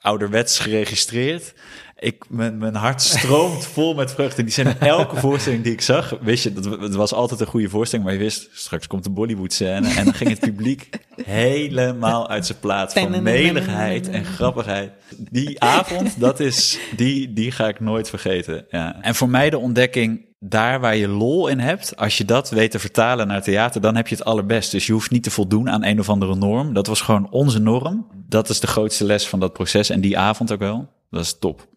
ouderwets geregistreerd. Ik, mijn, mijn hart stroomt [LAUGHS] vol met vreugde. Die zijn elke voorstelling die ik zag, wist je, dat het was altijd een goede voorstelling, maar je wist, straks komt de Bollywood scène en dan ging het publiek [LAUGHS] helemaal uit zijn plaats van meligheid en grappigheid. Die avond, dat is, die, die ga ik nooit vergeten. Ja. En voor mij de ontdekking, daar waar je lol in hebt, als je dat weet te vertalen naar theater, dan heb je het allerbest. Dus je hoeft niet te voldoen aan een of andere norm. Dat was gewoon onze norm. Dat is de grootste les van dat proces en die avond ook wel. Dat is top.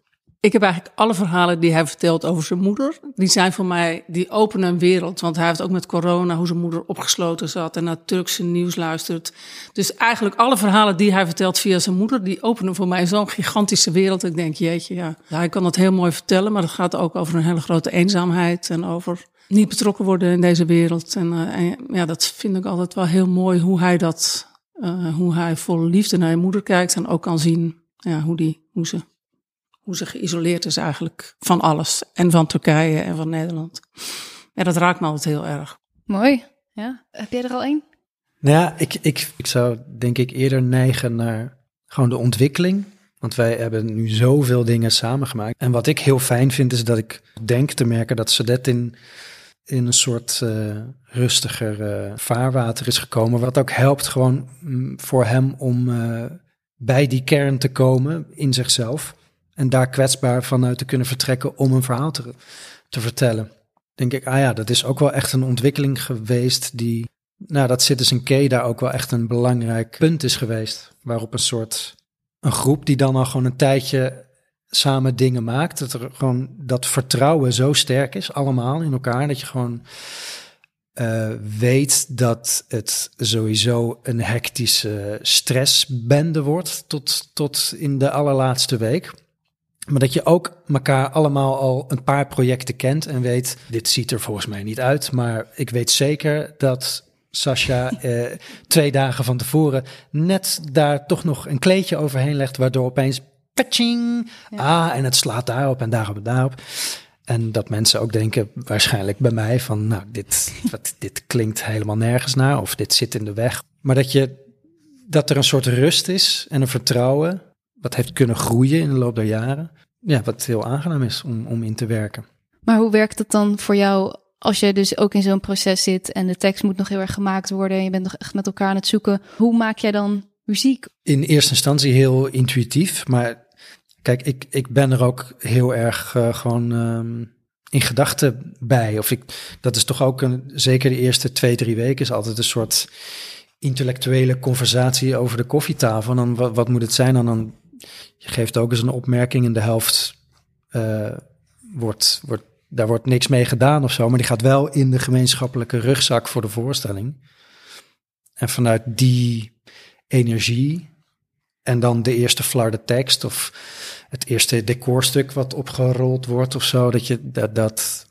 Ik heb eigenlijk alle verhalen die hij vertelt over zijn moeder. Die zijn voor mij, die openen een wereld. Want hij heeft ook met corona, hoe zijn moeder opgesloten zat en naar Turkse nieuws luistert. Dus eigenlijk alle verhalen die hij vertelt via zijn moeder, die openen voor mij zo'n gigantische wereld. Ik denk, jeetje, ja. hij kan dat heel mooi vertellen, maar dat gaat ook over een hele grote eenzaamheid en over niet betrokken worden in deze wereld. En, en ja, dat vind ik altijd wel heel mooi hoe hij dat, uh, hoe hij vol liefde naar je moeder kijkt en ook kan zien ja, hoe, die, hoe ze hoe ze geïsoleerd is eigenlijk van alles. En van Turkije en van Nederland. Ja, dat raakt me altijd heel erg. Mooi. Ja. Heb jij er al één? Nou ja, ik, ik, ik zou denk ik eerder neigen naar gewoon de ontwikkeling. Want wij hebben nu zoveel dingen samengemaakt. En wat ik heel fijn vind, is dat ik denk te merken dat Sadet in, in een soort uh, rustiger uh, vaarwater is gekomen. Wat ook helpt gewoon mm, voor hem om uh, bij die kern te komen in zichzelf. En daar kwetsbaar vanuit te kunnen vertrekken om een verhaal te, te vertellen. Denk ik, ah ja, dat is ook wel echt een ontwikkeling geweest die, nou dat Citizen K daar ook wel echt een belangrijk punt is geweest. Waarop een soort, een groep die dan al gewoon een tijdje samen dingen maakt. Dat er gewoon dat vertrouwen zo sterk is, allemaal in elkaar. Dat je gewoon uh, weet dat het sowieso een hectische stressbende wordt tot, tot in de allerlaatste week. Maar dat je ook elkaar allemaal al een paar projecten kent en weet, dit ziet er volgens mij niet uit, maar ik weet zeker dat Sascha [LAUGHS] eh, twee dagen van tevoren net daar toch nog een kleedje overheen legt, waardoor opeens patching, ah, en het slaat daarop en daarop en daarop. En dat mensen ook denken, waarschijnlijk bij mij, van nou, dit, [LAUGHS] wat, dit klinkt helemaal nergens naar of dit zit in de weg. Maar dat, je, dat er een soort rust is en een vertrouwen wat heeft kunnen groeien in de loop der jaren. Ja, wat heel aangenaam is om, om in te werken. Maar hoe werkt het dan voor jou als je dus ook in zo'n proces zit en de tekst moet nog heel erg gemaakt worden en je bent nog echt met elkaar aan het zoeken? Hoe maak jij dan muziek? In eerste instantie heel intuïtief, maar kijk, ik, ik ben er ook heel erg uh, gewoon um, in gedachten bij. Of ik, dat is toch ook een, zeker de eerste twee, drie weken is altijd een soort intellectuele conversatie over de koffietafel. En dan wat, wat moet het zijn? En dan je geeft ook eens een opmerking en de helft uh, wordt, wordt, daar wordt niks mee gedaan of zo, maar die gaat wel in de gemeenschappelijke rugzak voor de voorstelling. En vanuit die energie en dan de eerste flarde tekst of het eerste decorstuk wat opgerold wordt of zo, dat je dat, dat,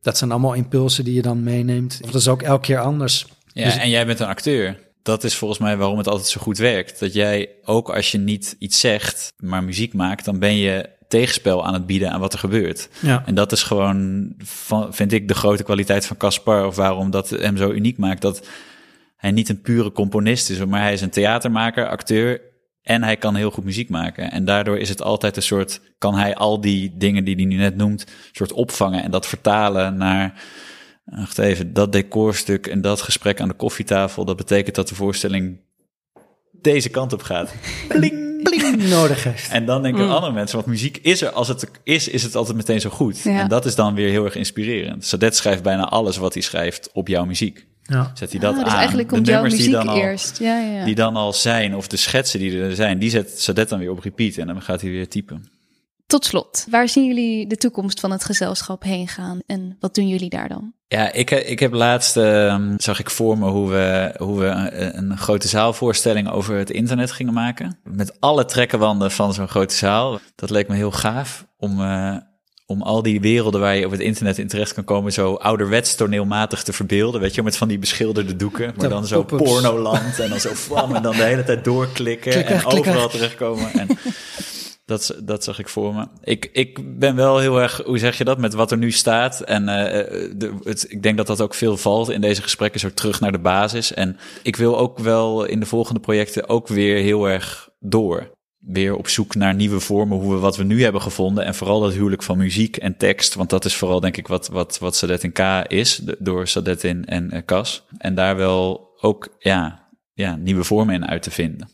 dat zijn allemaal impulsen die je dan meeneemt. Dat is ook elke keer anders. Ja, dus, en jij bent een acteur dat is volgens mij waarom het altijd zo goed werkt. Dat jij ook als je niet iets zegt, maar muziek maakt, dan ben je tegenspel aan het bieden aan wat er gebeurt. Ja. En dat is gewoon, vind ik, de grote kwaliteit van Caspar. Of waarom dat hem zo uniek maakt. Dat hij niet een pure componist is, maar hij is een theatermaker, acteur. En hij kan heel goed muziek maken. En daardoor is het altijd een soort, kan hij al die dingen die hij nu net noemt, soort opvangen en dat vertalen naar Wacht even, dat decorstuk en dat gesprek aan de koffietafel, dat betekent dat de voorstelling deze kant op gaat. [LAUGHS] Bling, bling nodig heeft. En dan denken mm. andere mensen, want muziek is er, als het is, is het altijd meteen zo goed. Ja. En dat is dan weer heel erg inspirerend. Sadet schrijft bijna alles wat hij schrijft op jouw muziek. Ja. Zet hij dat ah, dus aan. Eigenlijk komt jouw muziek die dan al, eerst. Ja, ja. Die dan al zijn, of de schetsen die er zijn, die zet Sadet dan weer op repeat en dan gaat hij weer typen. Tot slot, waar zien jullie de toekomst van het gezelschap heen gaan en wat doen jullie daar dan? Ja, ik, ik heb laatst, uh, zag ik voor me hoe we, hoe we een, een, grote zaalvoorstelling over het internet gingen maken. Met alle trekkenwanden van zo'n grote zaal. Dat leek me heel gaaf om, uh, om al die werelden waar je op het internet in terecht kan komen, zo ouderwets toneelmatig te verbeelden. Weet je, met van die beschilderde doeken, maar dan zo pornoland en dan zo vlam en dan de hele tijd doorklikken en overal terechtkomen. En, Dat, dat zag ik voor me. Ik, ik ben wel heel erg, hoe zeg je dat, met wat er nu staat. En uh, de, het, ik denk dat dat ook veel valt in deze gesprekken, zo terug naar de basis. En ik wil ook wel in de volgende projecten ook weer heel erg door. Weer op zoek naar nieuwe vormen, hoe we wat we nu hebben gevonden. En vooral dat huwelijk van muziek en tekst. Want dat is vooral, denk ik, wat, wat, wat Sadet K is. Door Sadet in en uh, Cas. En daar wel ook ja, ja, nieuwe vormen in uit te vinden.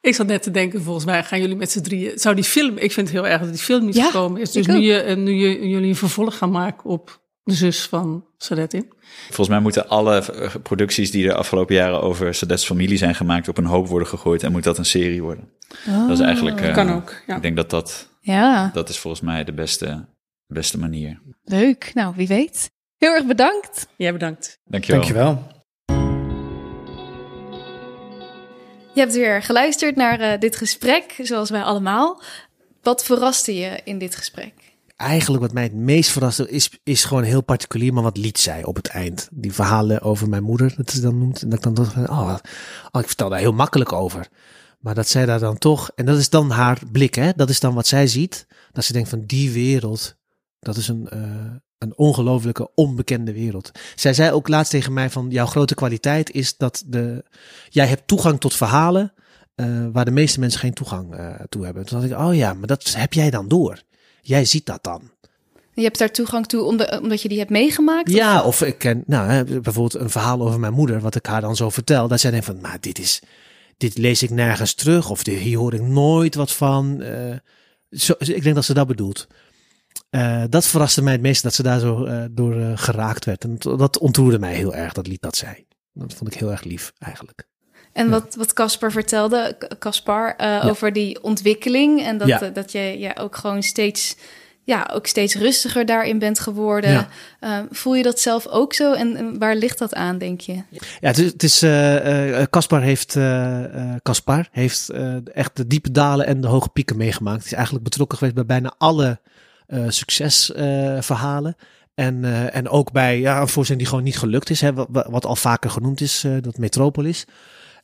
Ik zat net te denken, volgens mij gaan jullie met z'n drieën. Zou die film, ik vind het heel erg dat die film niet gekomen is. Dus nu, je, eh, nu je, jullie een vervolg gaan maken op de zus van Sadetin. Volgens mij moeten alle eh, producties die de afgelopen jaren over Sadets familie zijn gemaakt op een hoop worden gegooid en moet dat een serie worden. Oh, dat is eigenlijk. Uh, kan ook. Ja. Ik denk dat dat. Ja. Dat is volgens mij de beste, beste manier. Leuk. Nou, wie weet. Heel erg bedankt. Jij bedankt. Dankjewel. Dankjewel. Je hebt weer geluisterd naar uh, dit gesprek, zoals wij allemaal. Wat verraste je in dit gesprek? Eigenlijk wat mij het meest verraste is, is gewoon heel particulier, maar wat liet zij op het eind. Die verhalen over mijn moeder, dat ze dan noemt. En dat ik dan dacht van, oh, oh, ik vertel daar heel makkelijk over. Maar dat zij daar dan toch, en dat is dan haar blik, hè? Dat is dan wat zij ziet. Dat ze denkt van die wereld, dat is een, uh, een ongelofelijke onbekende wereld. Zij zei ook laatst tegen mij van jouw grote kwaliteit is dat de, jij hebt toegang tot verhalen eh, waar de meeste mensen geen toegang eh, toe hebben. Toen dacht ik, oh ja, maar dat heb jij dan door. Jij ziet dat dan. Je hebt daar toegang toe omdat, je die hebt meegemaakt? Ja, of ik ken nou, bijvoorbeeld een verhaal over mijn moeder, wat ik haar dan zo vertel. Dat zij denkt van, maar dit is, dit lees ik nergens terug. Of dit, hier hoor ik nooit wat van. Zo, ik denk dat ze dat bedoelt. Eh, dat verraste mij het meest dat ze daar zo eh, door eh, geraakt werd. En dat ontroerde mij heel erg, dat lied dat zij. Dat vond ik heel erg lief, eigenlijk. En wat wat Caspar vertelde, Caspar, over die ontwikkeling. En dat, Ja. dat je ja, ook gewoon steeds, ja, ook steeds rustiger daarin bent geworden. Voel je dat zelf ook zo? En, en waar ligt dat aan, denk je? Ja, het is, Caspar heeft, Caspar heeft echt de diepe dalen en de hoge pieken meegemaakt. Hij is eigenlijk betrokken geweest bij bijna alle succesverhalen. en, eh, en ook bij ja, een die gewoon niet gelukt is, hè, wat, wat al vaker genoemd is, eh, dat Metropolis.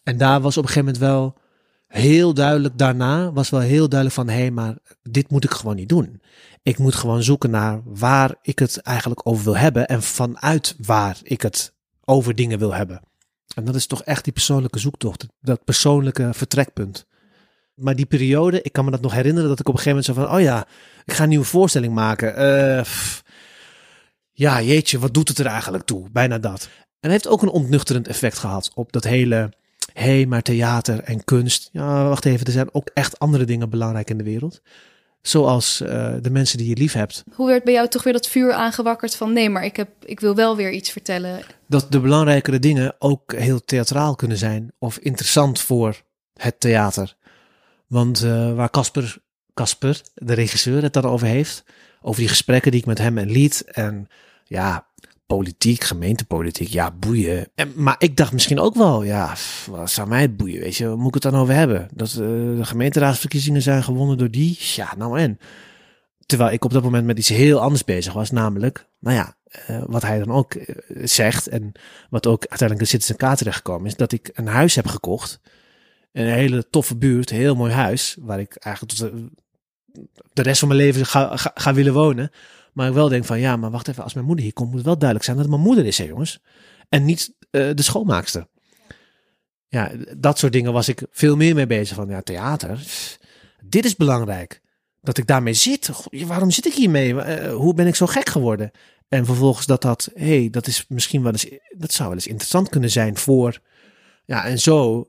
En daar was op een gegeven moment wel heel duidelijk, daarna was wel heel duidelijk van, hé, hey, maar dit moet ik gewoon niet doen. Ik moet gewoon zoeken naar waar ik het eigenlijk over wil hebben en vanuit waar ik het over dingen wil hebben. En dat is toch echt die persoonlijke zoektocht, dat persoonlijke vertrekpunt. Maar die periode, ik kan me dat nog herinneren, dat ik op een gegeven moment zo van, oh ja, ik ga een nieuwe voorstelling maken. Eh, ja, jeetje, wat doet het er eigenlijk toe? Bijna dat. En heeft ook een ontnuchterend effect gehad op dat hele, hé, hey, maar theater en kunst. Ja, wacht even, er zijn ook echt andere dingen belangrijk in de wereld. Zoals eh, de mensen die je lief hebt. Hoe werd bij jou toch weer dat vuur aangewakkerd van nee, maar ik, heb, ik wil wel weer iets vertellen? dat de belangrijkere dingen ook heel theatraal kunnen zijn of interessant voor het theater. Want eh, waar Casper, Casper, de regisseur, het dan over heeft, over die gesprekken die ik met hem en liet en ja, politiek, gemeentepolitiek, ja, boeien. En, maar ik dacht misschien ook wel, ja, wat zou mij het boeien, weet je, waar moet ik het dan over hebben? Dat eh, de gemeenteraadsverkiezingen zijn gewonnen door die, ja, nou en. Terwijl ik op dat moment met iets heel anders bezig was, namelijk, nou ja, eh, wat hij dan ook zegt en wat ook uiteindelijk in Citizen K terechtgekomen is, dat ik een huis heb gekocht. Een hele toffe buurt, heel mooi huis, waar ik eigenlijk de, de rest van mijn leven ga, willen wonen. Maar ik wel denk van, ja, maar wacht even, als mijn moeder hier komt, moet het wel duidelijk zijn dat het mijn moeder is, hè jongens. En niet eh, de schoonmaakster. Ja, dat soort dingen was ik veel meer mee bezig van, ja, theater, dit is belangrijk. Dat ik daarmee zit. Waarom zit ik hiermee? Eh, hoe ben ik zo gek geworden? En vervolgens dat dat, hey, dat is misschien wel eens, dat zou wel eens interessant kunnen zijn voor, ja, en zo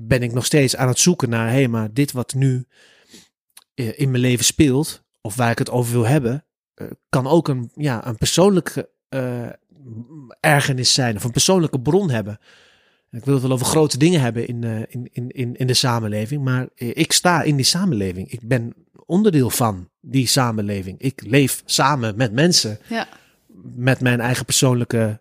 ben ik nog steeds aan het zoeken naar, hé, hey, maar dit wat nu uh, in mijn leven speelt, of waar ik het over wil hebben, uh, kan ook een, ja, een persoonlijke uh, ergernis zijn, of een persoonlijke bron hebben. Ik wil het wel over grote dingen hebben in, uh, in, in, in, in de samenleving, maar ik sta in die samenleving. Ik ben onderdeel van die samenleving. Ik leef samen met mensen. Ja. Met mijn eigen persoonlijke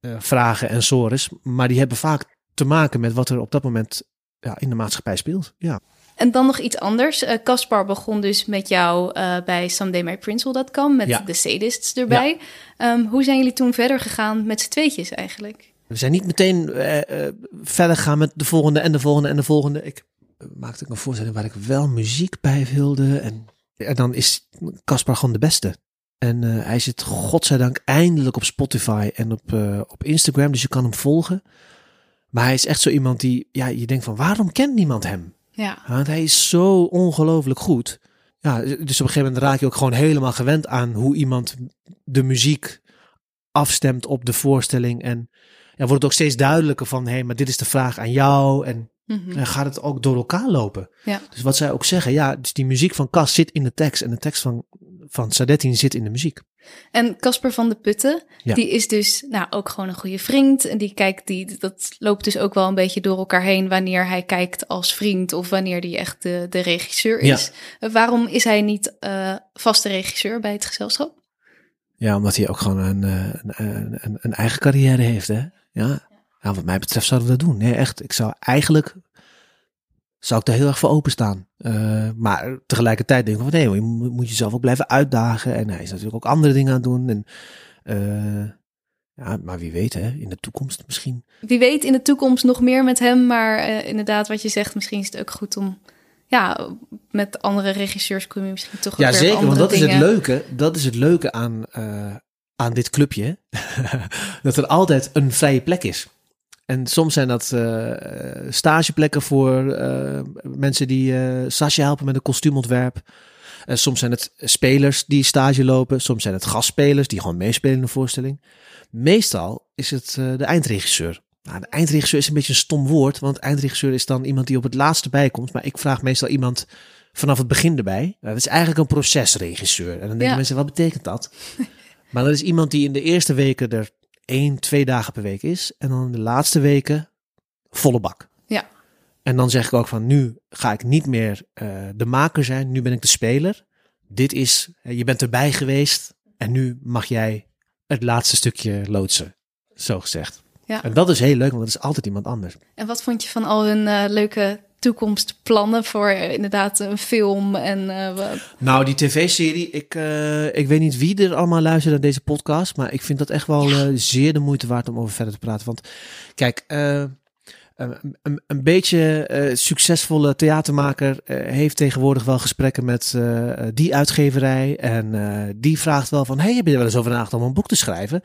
uh, vragen en sores. Maar die hebben vaak te maken met wat er op dat moment ja, in de maatschappij speelt. Ja. En dan nog iets anders. Caspar uh, begon dus met jou uh, bij somedaymyprincel.com met ja. de sadists erbij. Ja. Um, hoe zijn jullie toen verder gegaan met z'n tweetjes eigenlijk? We zijn niet meteen uh, verder gegaan met de volgende en de volgende en de volgende. Ik maakte een voorstelling waar ik wel muziek bij wilde. En, en dan is Caspar gewoon de beste. En hij zit godzijdank eindelijk op Spotify en op, op Instagram. Dus je kan hem volgen. Maar hij is echt zo iemand die, ja, je denkt van waarom kent niemand hem? Ja. Want hij is zo ongelooflijk goed. Ja, dus op een gegeven moment raak je ook gewoon helemaal gewend aan hoe iemand de muziek afstemt op de voorstelling. En ja, wordt het ook steeds duidelijker van, hé, hey, maar dit is de vraag aan jou. En mm -hmm. dan gaat het ook door elkaar lopen. Ja. Dus wat zij ook zeggen, ja, dus die muziek van Cas zit in de tekst. En de tekst van, van Sadettin zit in de muziek. En Casper van de Putten, ja. die is dus nou, ook gewoon een goede vriend. En die kijkt, die, dat loopt dus ook wel een beetje door elkaar heen wanneer hij kijkt als vriend of wanneer hij echt de, de regisseur is. Ja. Waarom is hij niet uh, vaste regisseur bij het gezelschap? Ja, omdat hij ook gewoon een, een, een, een eigen carrière heeft, hè? Ja. ja, wat mij betreft zouden we dat doen. Nee, echt. Ik zou eigenlijk zou ik daar heel erg voor openstaan. Uh, maar tegelijkertijd denk ik van nee, je moet jezelf ook blijven uitdagen. En hij is natuurlijk ook andere dingen aan het doen. En, uh, ja, maar wie weet, hè, in de toekomst misschien. Wie weet in de toekomst nog meer met hem. Maar uh, inderdaad, wat je zegt, misschien is het ook goed om. Ja, met andere regisseurs kun je misschien toch. Ja, zeker. Want dat dingen. is het leuke. Dat is het leuke aan, aan dit clubje. [LAUGHS] dat er altijd een vrije plek is. En soms zijn dat uh, stageplekken voor uh, mensen die uh, Sasje helpen met een kostuumontwerp. soms zijn het spelers die stage lopen. Soms zijn het gastspelers die gewoon meespelen in de voorstelling. Meestal is het de eindregisseur. Nou, de eindregisseur is een beetje een stom woord, want eindregisseur is dan iemand die op het laatste bijkomt. Maar ik vraag meestal iemand vanaf het begin erbij. Dat is eigenlijk een procesregisseur. En dan denken ja. mensen, wat betekent dat? [LAUGHS] maar dat is iemand die in de eerste weken er één, twee dagen per week is. En dan de laatste weken volle bak. Ja. En dan zeg ik ook van nu ga ik niet meer uh, de maker zijn. Nu ben ik de speler. Dit is, je bent erbij geweest. En nu mag jij het laatste stukje loodsen. Zo gezegd. Ja. En dat is heel leuk, want dat is altijd iemand anders. En wat vond je van al hun uh, leuke toekomstplannen voor uh, inderdaad een film en uh, Nou, die tv-serie, ik, uh, ik weet niet wie er allemaal luistert naar deze podcast, maar ik vind dat echt wel ja. zeer de moeite waard om over verder te praten. Want kijk, een, een, een, beetje succesvolle theatermaker heeft tegenwoordig wel gesprekken met die uitgeverij en die vraagt wel van, hey, heb je er wel eens over nagedacht om een boek te schrijven?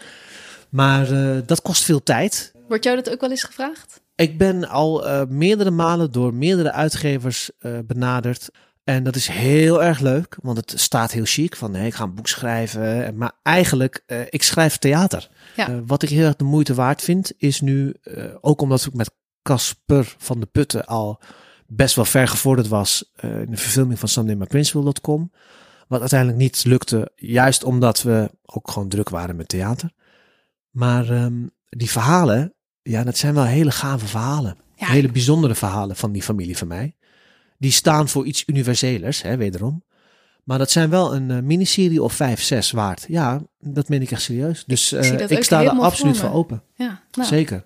Maar dat kost veel tijd. Wordt jou dat ook wel eens gevraagd? Ik ben al uh, meerdere malen door meerdere uitgevers uh, benaderd. En dat is heel erg leuk, want het staat heel chic van nee, ik ga een boek schrijven. Maar eigenlijk, uh, ik schrijf theater. Ja. wat ik heel erg de moeite waard vind, is nu, ook omdat ik met Casper van de Putten al best wel ver gevorderd was in de verfilming van SundayMyPrinciple.com. Wat uiteindelijk niet lukte, juist omdat we ook gewoon druk waren met theater. Maar um, die verhalen, ja, dat zijn wel hele gave verhalen. Ja. Hele bijzondere verhalen van die familie van mij. Die staan voor iets universelers, hè, wederom. Maar dat zijn wel een uh, miniserie of vijf, zes waard. Ja, dat meen ik echt serieus. Dus uh, ik, ik sta er absoluut voor, voor open. Ja, nou, Zeker.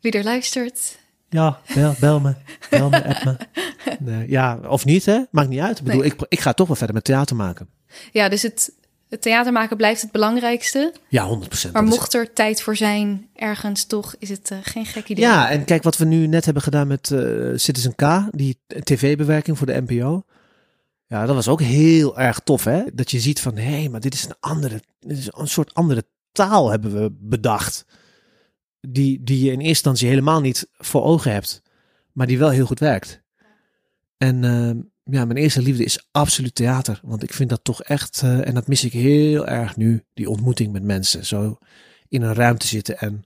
Wie er luistert. Ja, bel, bel me. Bel me, app me. [LAUGHS] Nee, ja, of niet, hè? Maakt niet uit. Ik bedoel, nee. ik, ik ga toch wel verder met theater maken. Ja, dus het, het theater maken blijft het belangrijkste. Ja, 100%. Maar mocht er tijd voor zijn, ergens toch, is het uh, geen gek idee. Ja, en kijk wat we nu net hebben gedaan met uh, Citizen K, die tv-bewerking voor de NPO. Ja, dat was ook heel erg tof, hè? Dat je ziet van, hé, hey, maar dit is een andere, dit is een soort andere taal hebben we bedacht. Die, die je in eerste instantie helemaal niet voor ogen hebt, maar die wel heel goed werkt. En uh, ja, mijn eerste liefde is absoluut theater. Want ik vind dat toch echt, uh, en dat mis ik heel erg nu, die ontmoeting met mensen. Zo in een ruimte zitten en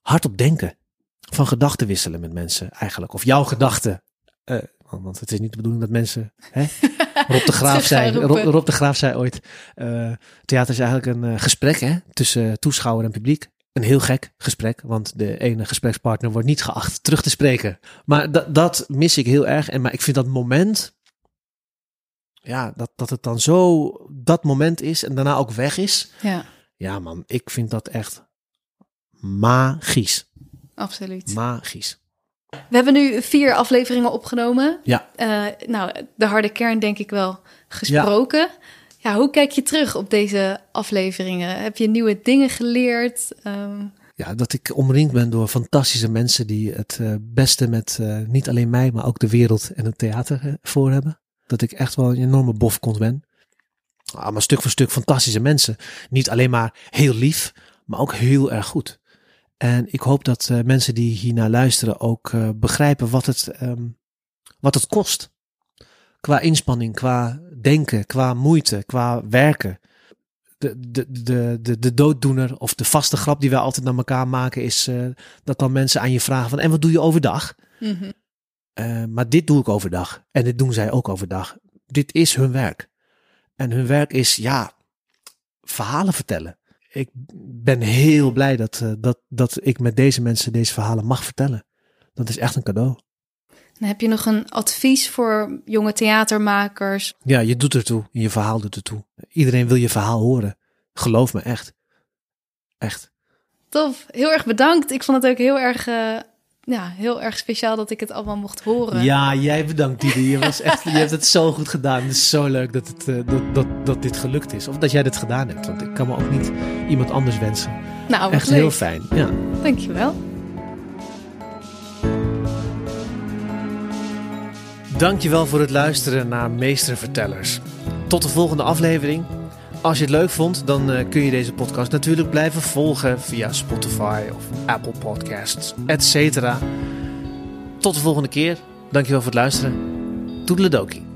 hardop denken. Van gedachten wisselen met mensen eigenlijk. Of jouw gedachten. Uh, want het is niet de bedoeling dat mensen. Hè? [LAUGHS] Rob de Graaf zei, Rob, Rob, de Graaf zei ooit: uh, theater is eigenlijk een gesprek hè, tussen toeschouwer en publiek. Een heel gek gesprek, want de ene gesprekspartner wordt niet geacht terug te spreken. Maar dat, dat mis ik heel erg. En maar ik vind dat moment ja, dat, dat het dan zo dat moment is en daarna ook weg is. Ja, ja man, ik vind dat echt magisch. Absoluut. Magisch. We hebben nu vier afleveringen opgenomen. Ja. Uh, nou, de harde kern denk ik wel gesproken. Ja. ja. hoe kijk je terug op deze afleveringen? Heb je nieuwe dingen geleerd? Um... Ja, dat ik omringd ben door fantastische mensen die het uh, beste met uh, niet alleen mij, maar ook de wereld en het theater voor hebben dat ik echt wel een enorme bofkont ben. Ah, maar stuk voor stuk fantastische mensen. Niet alleen maar heel lief, maar ook heel erg goed. En ik hoop dat uh, mensen die hiernaar luisteren ook uh, begrijpen wat het, um, wat het kost. Qua inspanning, qua denken, qua moeite, qua werken. De, de, de, de, de dooddoener of de vaste grap die wij altijd naar elkaar maken is uh, dat dan mensen aan je vragen van en wat doe je overdag? Mm. Uh, maar dit doe ik overdag. En dit doen zij ook overdag. Dit is hun werk. En hun werk is, ja, verhalen vertellen. Ik ben heel blij dat, uh, dat, dat ik met deze mensen deze verhalen mag vertellen. Dat is echt een cadeau. Dan heb je nog een advies voor jonge theatermakers? Ja, je doet ertoe. Je verhaal doet ertoe. Iedereen wil je verhaal horen. Geloof me, echt. Echt. Tof. Heel erg bedankt. Ik vond het ook heel erg uh, ja, heel erg speciaal dat ik het allemaal mocht horen. Ja, jij bedankt Didi. Je, was echt, je hebt het zo goed gedaan. Het is zo leuk dat, het, uh, dat, dat, dat dit gelukt is. Of dat jij dit gedaan hebt. Want ik kan me ook niet iemand anders wensen. Nou, echt leuk. heel fijn. Ja. Dankjewel. Dankjewel voor het luisteren naar Meestervertellers. Tot de volgende aflevering. Als je het leuk vond, dan eh, kun je deze podcast natuurlijk blijven volgen via Spotify of Apple Podcasts, etc. Tot de volgende keer. Dankjewel voor het luisteren. Toedeledokie.